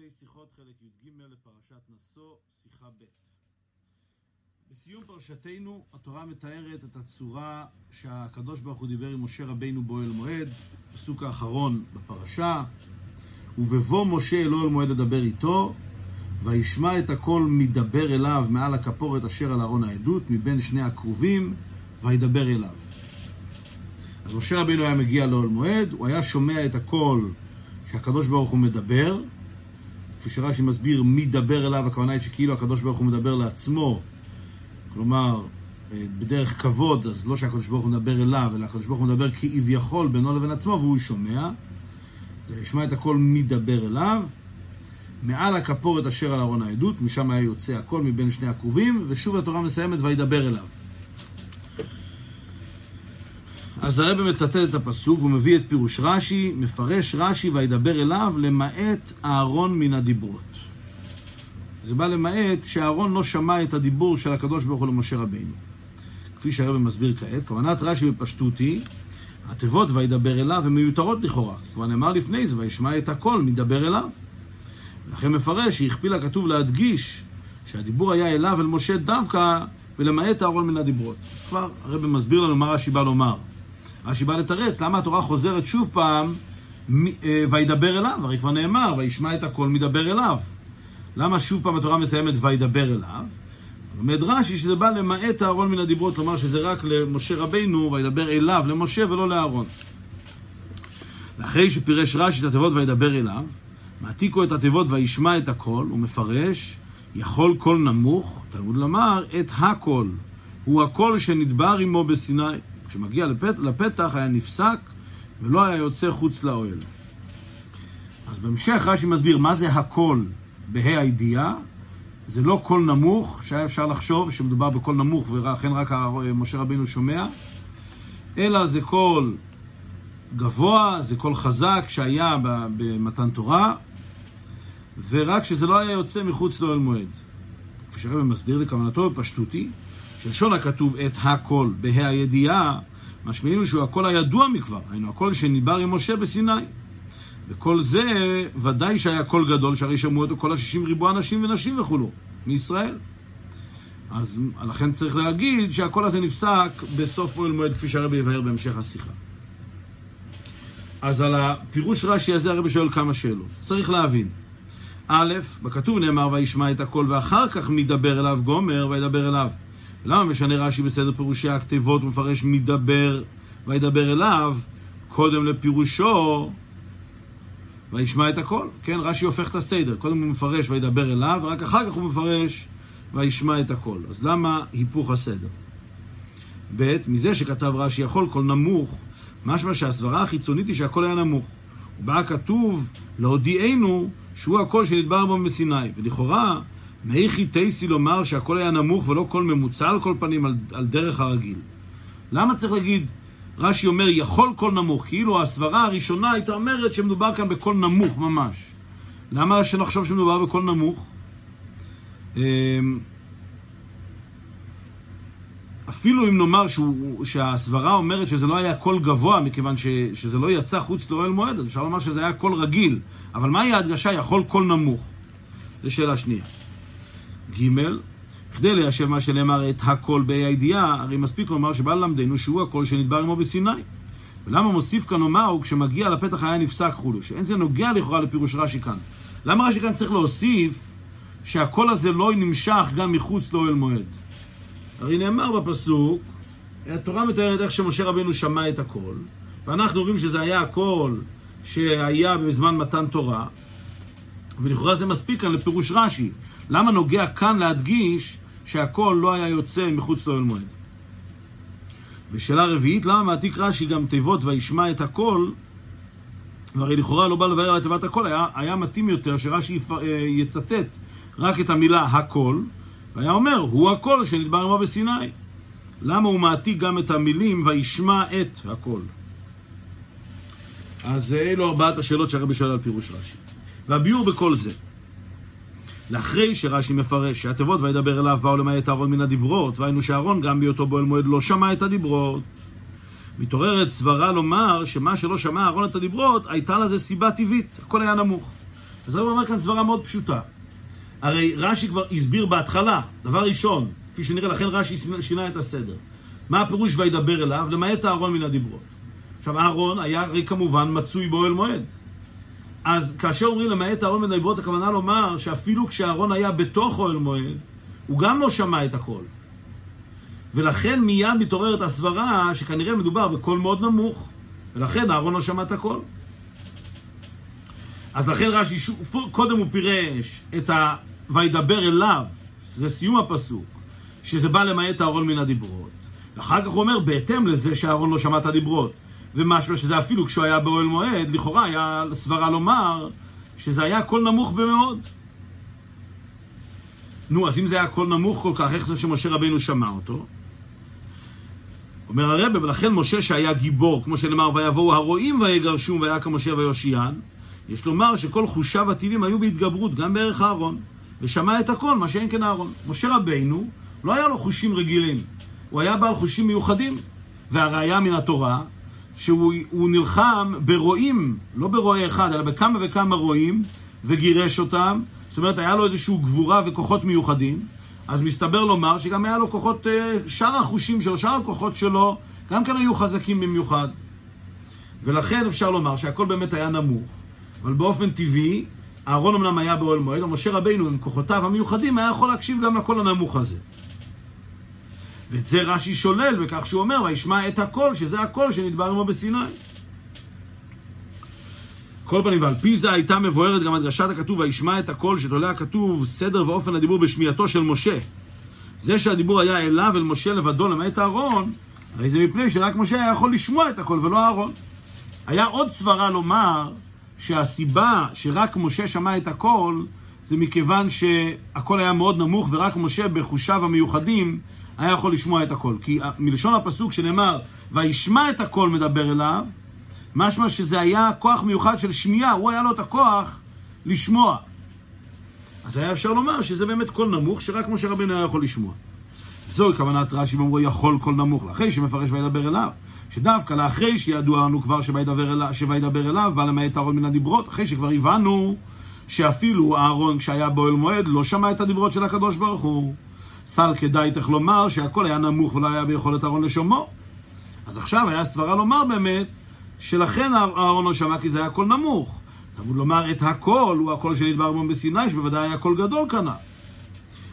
פרטי שיחות חלק י"ג לפרשת נשוא, שיחה ב'. בסיום פרשתנו התורה מתארת את הצורה שהקדוש ברוך הוא דיבר עם משה רבינו באוהל מועד, פסוק האחרון בפרשה, ובבוא משה אל אוהל מועד לדבר איתו, וישמע את הקול מדבר אליו מעל הכפורת אשר על ארון העדות, מבין שני הכרובים, וידבר אליו. אז משה רבינו היה מגיע לאוהל מועד, הוא היה שומע את הקול שהקדוש ברוך הוא מדבר, כפי שרש"י מסביר מי דבר אליו, הכוונה היא שכאילו הקדוש ברוך הוא מדבר לעצמו, כלומר, אה, בדרך כבוד, אז לא שהקדוש ברוך הוא מדבר אליו, אלא הקדוש ברוך הוא מדבר כביכול בינו לבין עצמו, והוא שומע. זה ישמע את הכל מדבר אליו. מעל הכפורת אשר על ארון העדות, משם היה יוצא הכל מבין שני הכרובים, ושוב התורה מסיימת וידבר אליו. אז הרב מצטט את הפסוק ומביא את פירוש רש"י, מפרש רש"י וידבר אליו למעט אהרון מן הדיברות. זה בא למעט שאהרון לא שמע את הדיבור של הקדוש ברוך הוא למשה רבינו. כפי שהרב מסביר כעת, כוונת רש"י בפשטות היא, התיבות וידבר אליו הן מיותרות לכאורה. כבר נאמר לפני זה, וישמע את הכל מדבר אליו. לכן מפרש שהכפיל הכתוב להדגיש שהדיבור היה אליו אל משה דווקא ולמעט אהרון מן הדיברות. אז כבר הרב מסביר לנו מה רש"י בא לומר. רש"י בא לתרץ, למה התורה חוזרת שוב פעם אה, וידבר אליו? הרי כבר נאמר, וישמע את הכל מדבר אליו. למה שוב פעם התורה מסיימת וידבר אליו? לומד רש"י שזה בא למעט אהרון מן הדיברות, כלומר שזה רק למשה רבינו, וידבר אליו, למשה ולא לאהרון. ואחרי שפירש רש"י את התיבות וידבר אליו, מעתיקו את התיבות וישמע את הכל, הוא מפרש, יכול קול נמוך, תלמוד לומר, את הקול. הוא הקול שנדבר עמו בסיני. כשמגיע לפת, לפתח היה נפסק ולא היה יוצא חוץ לאוהל. אז בהמשך רש"י מסביר מה זה הקול בה"א הידיעה, זה לא קול נמוך, שהיה אפשר לחשוב שמדובר בקול נמוך ולכן רק משה רבינו שומע, אלא זה קול גבוה, זה קול חזק שהיה במתן תורה, ורק שזה לא היה יוצא מחוץ לאוהל מועד. כפי שהרבי מסביר הכוונה בפשטות, שלשון הכתוב את הקול בה"א הידיעה, משמעינו שהוא הקול הידוע מכבר, היינו הקול שנידבר עם משה בסיני. וכל זה ודאי שהיה קול גדול, שהרי שמעו אותו כל השישים ריבוא אנשים ונשים וכולו, מישראל. אז לכן צריך להגיד שהקול הזה נפסק בסוף אוהל מועד, כפי שהרבי יבהר בהמשך השיחה. אז על הפירוש רש"י הזה הרבי שואל כמה שאלות. צריך להבין. א', בכתוב נאמר וישמע את הקול ואחר כך מדבר אליו גומר וידבר אליו. למה משנה רש"י בסדר פירושי הכתיבות ומפרש מדבר וידבר אליו קודם לפירושו וישמע את הכל. כן, רש"י הופך את הסדר. קודם הוא מפרש וידבר אליו, ורק אחר כך הוא מפרש וישמע את הכל. אז למה היפוך הסדר? ב', מזה שכתב רש"י יכול קול נמוך, משמע שהסברה החיצונית היא שהקול היה נמוך. ובא הכתוב להודיענו שהוא הקול שנדבר עמו בסיני. ולכאורה, מהיכי תיתי לומר שהקול היה נמוך ולא קול ממוצע על כל פנים על, על דרך הרגיל. למה צריך להגיד רש"י אומר, יכול קול נמוך, כאילו הסברה הראשונה הייתה אומרת שמדובר כאן בקול נמוך ממש. למה שנחשוב שמדובר בקול נמוך? אמ, אפילו אם נאמר שהוא, שהסברה אומרת שזה לא היה קול גבוה, מכיוון ש, שזה לא יצא חוץ לאוהל מועד, אז אפשר לומר שזה היה קול רגיל. אבל מהי ההדגשה יכול קול נמוך? זו שאלה שנייה. ג' כדי ליישב מה שנאמר את הקול בה"א הידיעה, הרי מספיק לומר שבא ללמדנו שהוא הקול שנדבר עמו בסיני. ולמה מוסיף כאן לומר, הוא כשמגיע לפתח היה נפסק וכולו, שאין זה נוגע לכאורה לפירוש רש"י כאן. למה רש"י כאן צריך להוסיף שהקול הזה לא נמשך גם מחוץ לאוהל מועד? הרי נאמר בפסוק, התורה מתארת איך שמשה רבנו שמע את הקול, ואנחנו רואים שזה היה הקול שהיה בזמן מתן תורה, ולכאורה זה מספיק כאן לפירוש רש"י. למה נוגע כאן להדגיש שהקול לא היה יוצא מחוץ לאוהל מועד. ושאלה רביעית, למה מעתיק רש"י גם תיבות וישמע את הקול, והרי לכאורה לא בא לבאר על תיבת הקול, היה, היה מתאים יותר שרש"י אה, יצטט רק את המילה הקול, והיה אומר, הוא הקול שנדבר עמו בסיני. למה הוא מעתיק גם את המילים וישמע את הקול? אז אלו ארבעת השאלות שהרבי שואל על פירוש רש"י. והביאור בכל זה. לאחרי שרש"י מפרש שהתיבות וידבר אליו באו למעט אהרון מן הדיברות, והיינו שאהרון גם בהיותו באוהל מועד לא שמע את הדיברות. מתעוררת סברה לומר שמה שלא שמע אהרון את הדיברות, הייתה לזה סיבה טבעית, הכל היה נמוך. אז הרב אומר כאן סברה מאוד פשוטה. הרי רש"י כבר הסביר בהתחלה, דבר ראשון, כפי שנראה, לכן רש"י שינה את הסדר. מה הפירוש וידבר אליו? למעט אהרון מן הדיברות. עכשיו, אהרון היה הרי כמובן מצוי באוהל מועד. אז כאשר אומרים למעט אהרון מן הדיברות, הכוונה לומר שאפילו כשאהרון היה בתוך אוהל מועד, הוא גם לא שמע את הכל. ולכן מיד מתעוררת הסברה שכנראה מדובר בקול מאוד נמוך, ולכן אהרון לא שמע את הכל. אז לכן רש"י, קודם הוא פירש את ה... וידבר אליו, זה סיום הפסוק, שזה בא למעט אהרון מן הדיברות. ואחר כך הוא אומר, בהתאם לזה שאהרון לא שמע את הדיברות, ומשהו שזה אפילו כשהוא היה באוהל מועד, לכאורה היה סברה לומר שזה היה קול נמוך במאוד. נו, אז אם זה היה קול נמוך כל כך, איך זה שמשה רבינו שמע אותו? אומר הרב, ולכן משה שהיה גיבור, כמו שנאמר, ויבואו הרועים ויגרשום והיה כמשה ויושיען, יש לומר שכל חושיו הטבעים היו בהתגברות, גם בערך אהרון, ושמע את הכל, מה שאין כן אהרון. משה רבינו, לא היה לו חושים רגילים, הוא היה בעל חושים מיוחדים, והראיה מן התורה, שהוא נלחם ברועים, לא ברועה אחד, אלא בכמה וכמה רועים, וגירש אותם, זאת אומרת, היה לו איזושהי גבורה וכוחות מיוחדים, אז מסתבר לומר שגם היה לו כוחות, אה, שאר החושים שלו, שאר הכוחות שלו, גם כן היו חזקים במיוחד. ולכן אפשר לומר שהכל באמת היה נמוך. אבל באופן טבעי, אהרון אמנם היה באוהל מועד, אבל משה רבינו עם כוחותיו המיוחדים היה יכול להקשיב גם לקול הנמוך הזה. ואת זה רש"י שולל בכך שהוא אומר, וישמע את הקול, שזה הקול שנדבר עמו בסיני. כל פנים, ועל פי זה הייתה מבוארת גם הדגשת הכתוב, וישמע את הקול, שתולה הכתוב סדר ואופן הדיבור בשמיעתו של משה. זה שהדיבור היה אליו, אל משה לבדו, למעט אהרון, הרי זה מפני שרק משה היה יכול לשמוע את הקול ולא אהרון. היה עוד סברה לומר שהסיבה שרק משה שמע את הקול, זה מכיוון שהקול היה מאוד נמוך ורק משה בחושיו המיוחדים היה יכול לשמוע את הקול. כי מלשון הפסוק שנאמר, וישמע את הקול מדבר אליו, משמע שזה היה כוח מיוחד של שמיעה, הוא היה לו את הכוח לשמוע. אז היה אפשר לומר שזה באמת קול נמוך, שרק משה רבינו היה יכול לשמוע. זוהי כוונת רש"י, ואומרו יכול קול נמוך, לאחרי שמפרש וידבר אליו. שדווקא לאחרי שידוע לנו כבר שוידבר אליו, שוידבר אליו, בא למעט אהרון מן הדיברות, אחרי שכבר הבנו שאפילו אהרון כשהיה באוהל מועד לא שמע את הדיברות של הקדוש ברוך הוא. סלקא דעתך לומר שהקול היה נמוך ולא היה ביכולת אהרון לשומעו. אז עכשיו היה סברה לומר באמת שלכן אהרון לא שמע כי זה היה קול נמוך. תלמוד לומר את הקול הוא הקול שנדבר בו בסיני שבוודאי היה קול גדול כנ"ל.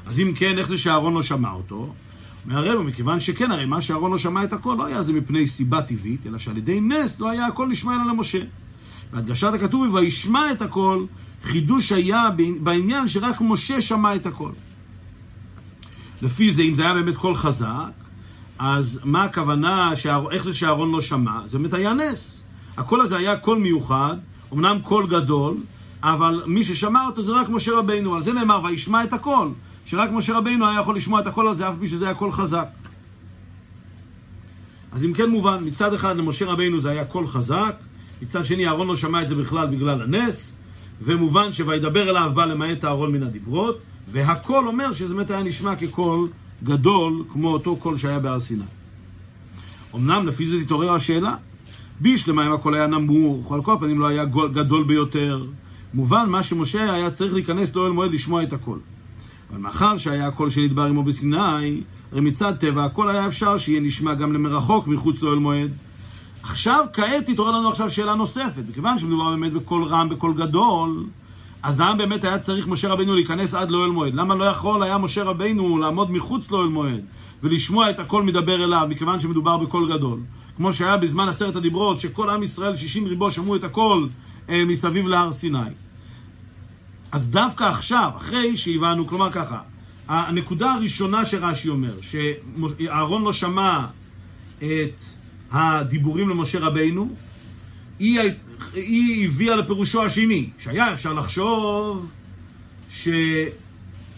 אז אם כן, איך זה שאהרון לא שמע אותו? אומר הרב, מכיוון שכן, הרי מה שאהרון לא שמע את הקול לא היה זה מפני סיבה טבעית, אלא שעל ידי נס לא היה הקול נשמע אלא למשה. והדגשת הכתוב, וישמע את הקול, חידוש היה בעניין שרק משה שמע את הקול. לפי זה, אם זה היה באמת קול חזק, אז מה הכוונה, איך זה שאהרון לא שמע? זה באמת היה נס. הקול הזה היה קול מיוחד, אמנם קול גדול, אבל מי ששמע אותו זה רק משה רבינו. על זה נאמר, וישמע את הקול. שרק משה רבינו היה יכול לשמוע את הקול הזה, אף על פי שזה היה קול חזק. אז אם כן מובן, מצד אחד למשה רבינו זה היה קול חזק, מצד שני אהרון לא שמע את זה בכלל בגלל הנס, ומובן שוידבר אליו בא למעט אהרון מן הדיברות, והקול אומר שזה באמת היה נשמע כקול גדול, כמו אותו קול שהיה בהר סיני. אמנם לפי זה תתעורר השאלה, בשלמא אם הקול היה נמוך, על כל פנים לא היה גדול ביותר, מובן מה שמשה היה צריך להיכנס לאוהל מועד לשמוע את הקול. אבל מאחר שהיה הקול שנדבר עמו בסיני, הרי מצד טבע הקול היה אפשר שיהיה נשמע גם למרחוק מחוץ לאוהל מועד. עכשיו, כעת תתעורר לנו עכשיו שאלה נוספת. מכיוון שמדובר באמת בקול רם, בקול גדול, אז למה באמת היה צריך משה רבינו להיכנס עד לאוהל מועד? למה לא יכול היה משה רבינו לעמוד מחוץ לאוהל מועד ולשמוע את הקול מדבר אליו, מכיוון שמדובר בקול גדול? כמו שהיה בזמן עשרת הדיברות, שכל עם ישראל, שישים ריבו, שמעו את הקול אה, מסביב להר סיני. אז דווקא עכשיו, אחרי שהבנו, כלומר ככה, הנקודה הראשונה שרש"י אומר, שאהרון לא שמע את הדיבורים למשה רבינו, היא, היא הביאה לפירושו השני, שהיה אפשר לחשוב ש...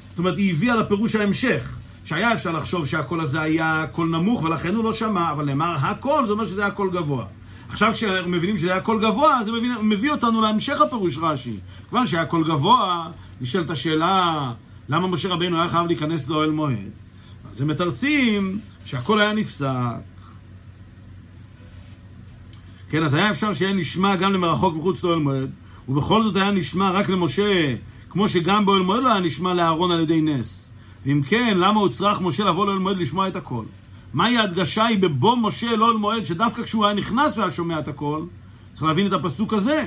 זאת אומרת, היא הביאה לפירוש ההמשך, שהיה אפשר לחשוב שהקול הזה היה קול נמוך ולכן הוא לא שמע, אבל נאמר הקול, זה אומר שזה היה קול גבוה. עכשיו כשאנחנו מבינים שזה היה קול גבוה, זה מביא, מביא אותנו להמשך הפירוש רש"י. כיוון שהיה קול גבוה, נשאלת השאלה, למה משה רבינו היה חייב להיכנס לאוהל מועד? אז הם מתרצים שהקול היה נפסק. כן, אז היה אפשר שיהיה נשמע גם למרחוק מחוץ לאוהל מועד, ובכל זאת היה נשמע רק למשה, כמו שגם באוהל מועד לא היה נשמע לאהרון על ידי נס. ואם כן, למה הוא צריך משה לבוא לאוהל מועד לשמוע את הכל? מהי ההדגשה היא בבוא משה לאוהל מועד, שדווקא כשהוא היה נכנס והיה שומע את הכל, צריך להבין את הפסוק הזה.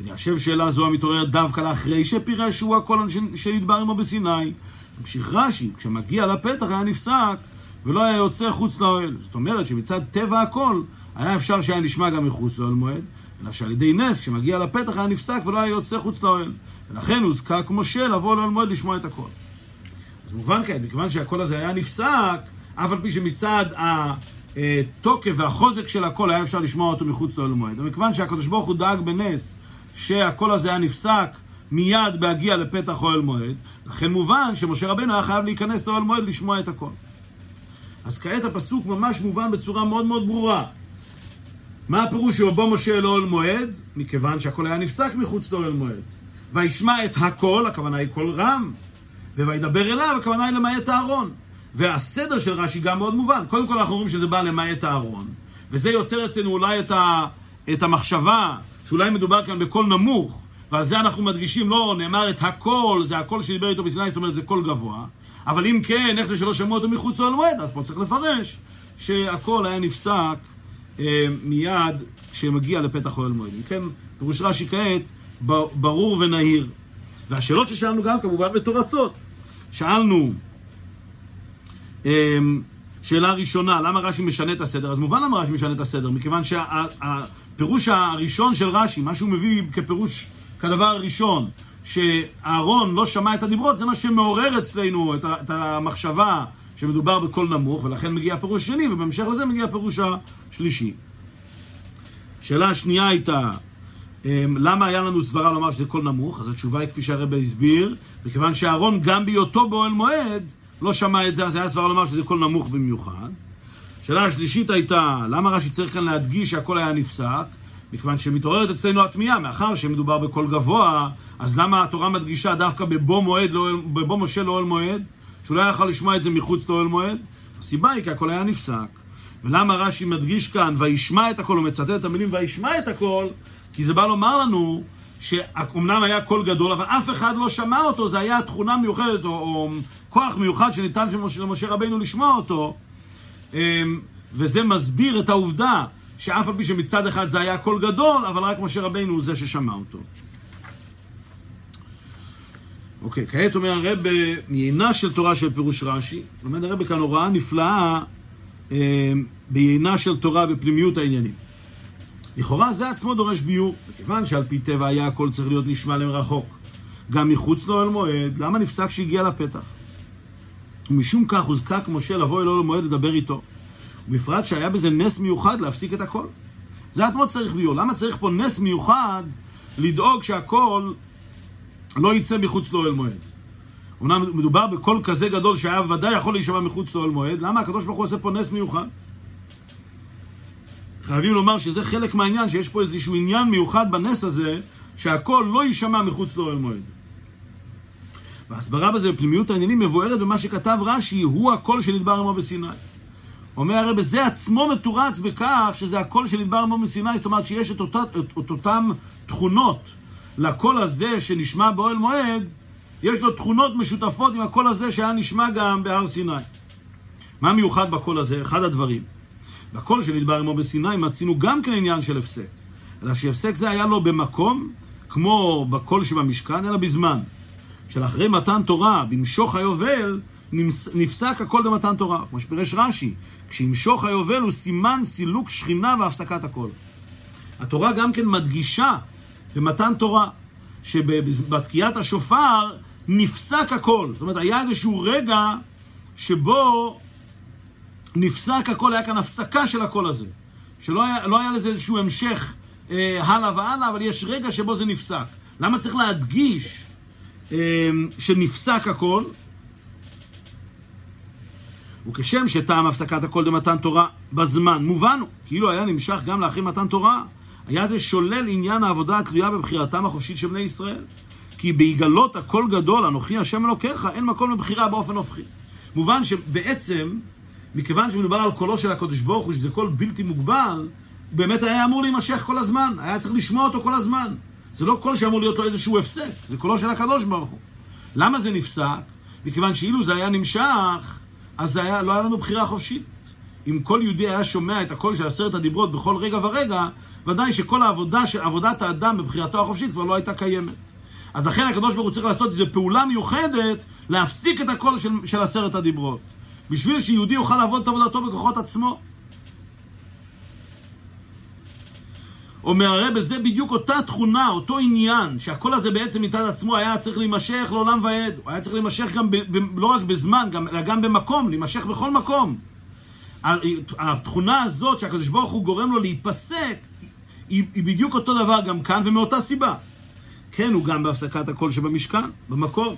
ואני חושב שאלה זו המתעוררת דווקא לאחרי שפירש שהוא הכל שנדבר עמו בסיני. ממשיך רש"י, כשמגיע לפתח היה נפסק ולא היה יוצא חוץ לאוהל. זאת אומרת שמצד טבע הקול, היה אפשר שהיה נשמע גם מחוץ לאוהל מועד, אלא שעל ידי נס, כשמגיע לפתח היה נפסק ולא היה יוצא חוץ לאוהל. ולכן הוזקק משה לבוא לאוהל מועד לשמוע את הקול. אז מובן כעת, מכיוון שהקול הזה היה נפסק, אף על פי שמצד התוקף והחוזק של הקול היה אפשר לשמוע אותו מחוץ לאוהל מועד. ומכיוון שהקדוש ברוך הוא דאג בנס שהקול הזה היה נפסק מיד בהגיע לפתח אוהל מועד, לכן מובן שמשה רבנו היה חייב להיכנס לאוהל מועד לשמוע את הקול. אז כעת הפסוק ממש מובן בצורה מאוד מאוד ברורה. מה הפירוש שבבוא משה לאוהל מועד? מכיוון שהקול היה נפסק מחוץ לאוהל מועד. וישמע את הקול, הכוונה היא קול רם, וידבר אליו, הכוונה היא למעט אהרון. והסדר של רש"י גם מאוד מובן. קודם כל אנחנו אומרים שזה בא למעט אהרון, וזה יוצר אצלנו אולי את, ה, את המחשבה שאולי מדובר כאן בקול נמוך, ועל זה אנחנו מדגישים, לא, נאמר את הקול, זה הקול שדיבר איתו בסיני, זאת אומרת זה קול גבוה, אבל אם כן, איך זה שלא שמעו אותו מחוץ לאוהל מועד, אז פה צריך לפרש שהקול היה נפסק מיד כשמגיע לפתח אוהל מועד. כן, פירוש רש"י כעת ברור ונהיר. והשאלות ששאלנו גם כמובן מתורצות. שאלנו, אה, שאלה ראשונה, למה רש"י משנה את הסדר? אז מובן למה רש"י משנה את הסדר, מכיוון שהפירוש הראשון של רש"י, מה שהוא מביא כפירוש, כדבר הראשון, שאהרון לא שמע את הדיברות, זה מה שמעורר אצלנו את המחשבה שמדובר בקול נמוך, ולכן מגיע הפירוש השני, ובהמשך לזה מגיע הפירוש השלישי. השאלה השנייה הייתה, אמ, למה היה לנו סברה לומר שזה קול נמוך? אז התשובה היא כפי שהרבא הסביר, מכיוון שאהרון גם בהיותו באוהל מועד לא שמע את זה, אז היה סברה לומר שזה קול נמוך במיוחד. השאלה השלישית הייתה, למה רש"י צריך כאן להדגיש שהקול היה נפסק? מכיוון שמתעוררת אצלנו התמיהה, מאחר שמדובר בקול גבוה, אז למה התורה מדגישה דווקא בבוא מועד, לא, בבוא משה לאוהל מועד? שהוא לא יכול לשמוע את זה מחוץ לאוהל מועד? הסיבה היא כי הקול היה נפסק. ולמה רש"י מדגיש כאן, וישמע את הקול, הוא מצטט את המילים וישמע את הקול, כי זה בא לומר לנו שאומנם היה קול גדול, אבל אף אחד לא שמע אותו, זה היה תכונה מיוחדת, או, או כוח מיוחד שניתן למשה רבינו לשמוע אותו, אמ, וזה מסביר את העובדה שאף על פי שמצד אחד זה היה קול גדול, אבל רק משה רבינו הוא זה ששמע אותו. אוקיי, כעת אומר הרב, מיינה של תורה של פירוש רש"י, לומד הרב כאן הוראה נפלאה אה, ביינה של תורה בפנימיות העניינים. לכאורה זה עצמו דורש ביור, מכיוון שעל פי טבע היה הכל צריך להיות נשמע למרחוק. גם מחוץ לאוהל מועד, למה נפסק שהגיע לפתח? ומשום כך הוזקק משה לבוא אל אוהל מועד לדבר איתו. ובפרט שהיה בזה נס מיוחד להפסיק את הכל. זה עצמו צריך ביור. למה צריך פה נס מיוחד לדאוג שהכל לא יצא מחוץ לאוהל מועד. אמנם מדובר בקול כזה גדול שהיה ודאי יכול להישמע מחוץ לאוהל מועד, למה הקדוש ברוך הוא עושה פה נס מיוחד? חייבים לומר שזה חלק מהעניין, שיש פה איזשהו עניין מיוחד בנס הזה, שהקול לא יישמע מחוץ לאוהל מועד. וההסברה בזה בפנימיות העניינים מבוארת במה שכתב רש"י, הוא הקול שנדבר עמו בסיני. אומר הרי בזה עצמו מתורץ בכך שזה הקול שנדבר עמו בסיני, זאת אומרת שיש את, אותם תכונות לקול הזה שנשמע באוהל מועד, יש לו תכונות משותפות עם הקול הזה שהיה נשמע גם בהר סיני. מה מיוחד בקול הזה? אחד הדברים. בקול שנדבר עמו בסיני מצינו גם כן עניין של הפסק. אלא שהפסק זה היה לו במקום, כמו בקול שבמשכן, אלא בזמן. של אחרי מתן תורה, במשוך היובל, נפסק הכל במתן תורה. כמו שפירש רש"י, כשימשוך היובל הוא סימן סילוק שכינה והפסקת הכל. התורה גם כן מדגישה במתן תורה, שבתקיעת השופר נפסק הכל. זאת אומרת, היה איזשהו רגע שבו נפסק הכל, היה כאן הפסקה של הקול הזה. שלא היה, לא היה לזה איזשהו המשך אה, הלאה והלאה, אבל יש רגע שבו זה נפסק. למה צריך להדגיש אה, שנפסק הכל? וכשם שטעם הפסקת הכל במתן תורה בזמן, מובן הוא, כאילו היה נמשך גם לאחרי מתן תורה, היה זה שולל עניין העבודה התלויה בבחירתם החופשית של בני ישראל. כי בהיגלות הקול גדול, אנוכי השם אלוקיך, אין מקום לבחירה באופן הופכי. מובן שבעצם, מכיוון שמדובר על קולו של הקדוש ברוך הוא, שזה קול בלתי מוגבל, באמת היה אמור להימשך כל הזמן, היה צריך לשמוע אותו כל הזמן. זה לא קול שאמור להיות לו איזשהו הפסק, זה קולו של הקדוש ברוך הוא. למה זה נפסק? מכיוון שאילו זה היה נמשך, אז זה היה, לא היה לנו בחירה חופשית. אם כל יהודי היה שומע את הקול של עשרת הדיברות בכל רגע ורגע, ודאי שכל העבודה, עבודת האדם בבחירתו החופשית כבר לא הייתה קיימת. אז לכן הקדוש ברוך הוא צריך לעשות איזו פעולה מיוחדת להפסיק את הקול של, של עשרת הדיברות. בשביל שיהודי יוכל לעבוד את עבודתו בכוחות עצמו. אומר הרב, זה בדיוק אותה תכונה, אותו עניין, שהקול הזה בעצם מצד עצמו היה צריך להימשך לעולם ועד. הוא היה צריך להימשך גם ב, ב, לא רק בזמן, גם, אלא גם במקום, להימשך בכל מקום. התכונה הזאת שהקדוש ברוך הוא גורם לו להיפסק, היא, היא בדיוק אותו דבר גם כאן ומאותה סיבה. כן, הוא גם בהפסקת הקול שבמשכן, במקום.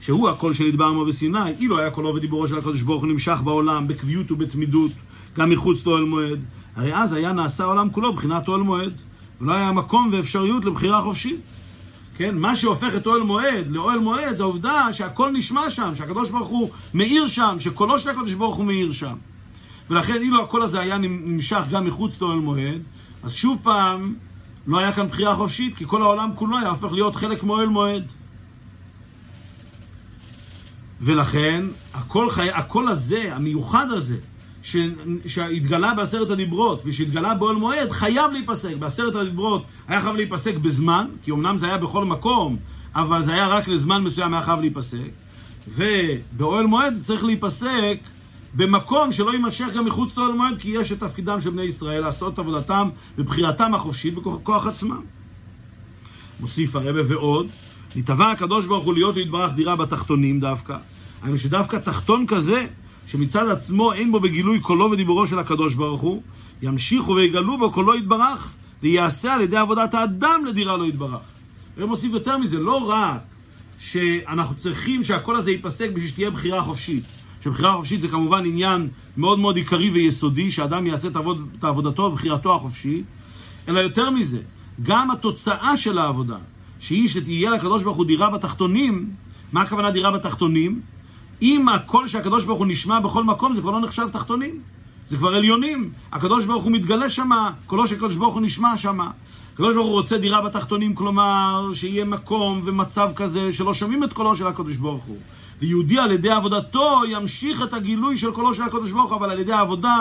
שהוא הקול שנדבר עמו בסיני, אילו היה קולו ודיבורו של הקדוש ברוך הוא נמשך בעולם בקביעות ובתמידות, גם מחוץ לאוהל מועד, הרי אז היה נעשה העולם כולו בחינת אוהל מועד, ולא היה מקום ואפשריות לבחירה חופשית. כן, מה שהופך את אוהל מועד לאוהל מועד זה העובדה שהקול נשמע שם, שהקדוש ברוך הוא מאיר שם, שקולו של הקדוש ברוך הוא מאיר שם. ולכן אילו הקול הזה היה נמשך גם מחוץ לאוהל מועד, אז שוב פעם לא היה כאן בחירה חופשית, כי כל העולם כולו היה הופך להיות חלק מאוהל מועד. ולכן הקול, חי... הקול הזה, המיוחד הזה, ש... שהתגלה בעשרת הדיברות ושהתגלה באוהל מועד, חייב להיפסק. בעשרת הדיברות היה חייב להיפסק בזמן, כי אמנם זה היה בכל מקום, אבל זה היה רק לזמן מסוים היה חייב להיפסק. ובאוהל מועד זה צריך להיפסק במקום שלא יימשך גם מחוץ לאוהל מועד, כי יש את תפקידם של בני ישראל לעשות את עבודתם בבחירתם החופשית בכוח עצמם. מוסיף הרבה ועוד, נתבע הקדוש ברוך הוא להיות להתברך דירה בתחתונים דווקא. היינו שדווקא תחתון כזה, שמצד עצמו אין בו בגילוי קולו ודיבורו של הקדוש ברוך הוא, ימשיכו ויגלו בו קולו יתברך, וייעשה על ידי עבודת האדם לדירה לא יתברך. הוא מוסיף יותר מזה, לא רק שאנחנו צריכים שהקול הזה ייפסק בשביל שתהיה בחירה חופשית. שבחירה חופשית זה כמובן עניין מאוד מאוד עיקרי ויסודי, שאדם יעשה את, עבוד, את עבודתו בבחירתו החופשית, אלא יותר מזה, גם התוצאה של העבודה, שהיא שתהיה לקדוש ברוך הוא דירה בתחתונים, מה הכוונה דירה בתחתונים? אם הקול שהקדוש ברוך הוא נשמע בכל מקום, זה כבר לא נחשב תחתונים. זה כבר עליונים. הקדוש ברוך הוא מתגלה שמה, קולו של הקדוש ברוך הוא נשמע שמה. הקדוש ברוך הוא רוצה דירה בתחתונים, כלומר, שיהיה מקום ומצב כזה שלא שומעים את קולו של הקדוש ברוך הוא. ויהודי על ידי עבודתו ימשיך את הגילוי של קולו של הקדוש ברוך הוא, אבל על ידי העבודה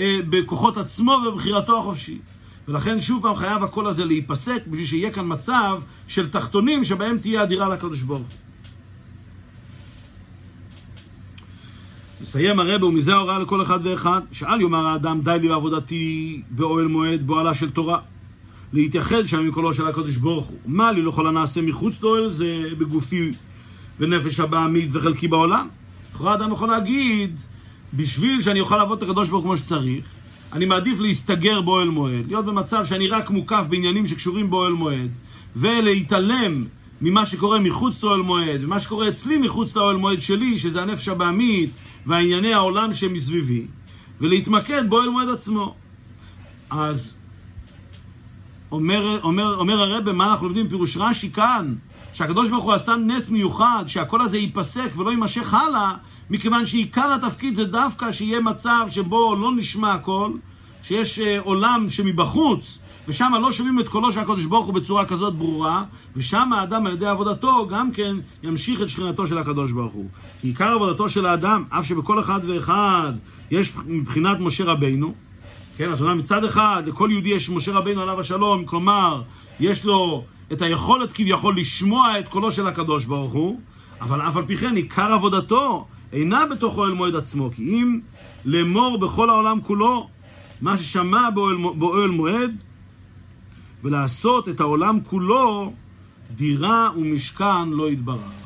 אה, בכוחות עצמו ובבחירתו החופשית. ולכן שוב פעם חייב הקול הזה להיפסק בשביל שיהיה כאן מצב של תחתונים שבהם תהיה הדירה לקדוש ברוך הוא. מסיים הרבה, ומזה ההוראה לכל אחד ואחד, שאל יאמר האדם, די לי בעבודתי באוהל מועד, באוהלה של תורה. להתייחד שם עם קולו של הקדוש ברוך הוא. מה לי לכל הנעשה מחוץ לאוהל זה בגופי ונפש הבעמית וחלקי בעולם. לכאורה אדם יכול להגיד, בשביל שאני אוכל לעבוד את הקדוש ברוך כמו שצריך, אני מעדיף להסתגר באוהל מועד, להיות במצב שאני רק מוקף בעניינים שקשורים באוהל מועד, ולהתעלם ממה שקורה מחוץ לאוהל מועד, ומה שקורה אצלי מחוץ לאוהל מועד שלי, שזה הנפש הבעמית וענייני העולם שמסביבי, ולהתמקד באוהל מועד עצמו. אז אומר, אומר, אומר הרבה, מה אנחנו לומדים? פירוש רש"י כאן, שהקדוש ברוך הוא עשה נס מיוחד, שהקול הזה ייפסק ולא יימשך הלאה, מכיוון שעיקר התפקיד זה דווקא שיהיה מצב שבו לא נשמע הקול, שיש uh, עולם שמבחוץ, ושם לא שומעים את קולו של הקדוש ברוך הוא בצורה כזאת ברורה, ושם האדם על ידי עבודתו גם כן ימשיך את שכינתו של הקדוש ברוך הוא. כי עיקר עבודתו של האדם, אף שבכל אחד ואחד יש מבחינת משה רבינו, כן, אז אומנם מצד אחד לכל יהודי יש משה רבינו עליו השלום, כלומר, יש לו את היכולת כביכול לשמוע את קולו של הקדוש ברוך הוא, אבל אף על פי כן עיקר עבודתו אינה בתוך אוהל מועד עצמו, כי אם לאמור בכל העולם כולו מה ששמע באוהל, מועד, ולעשות את העולם כולו דירה ומשכן לא יתברך.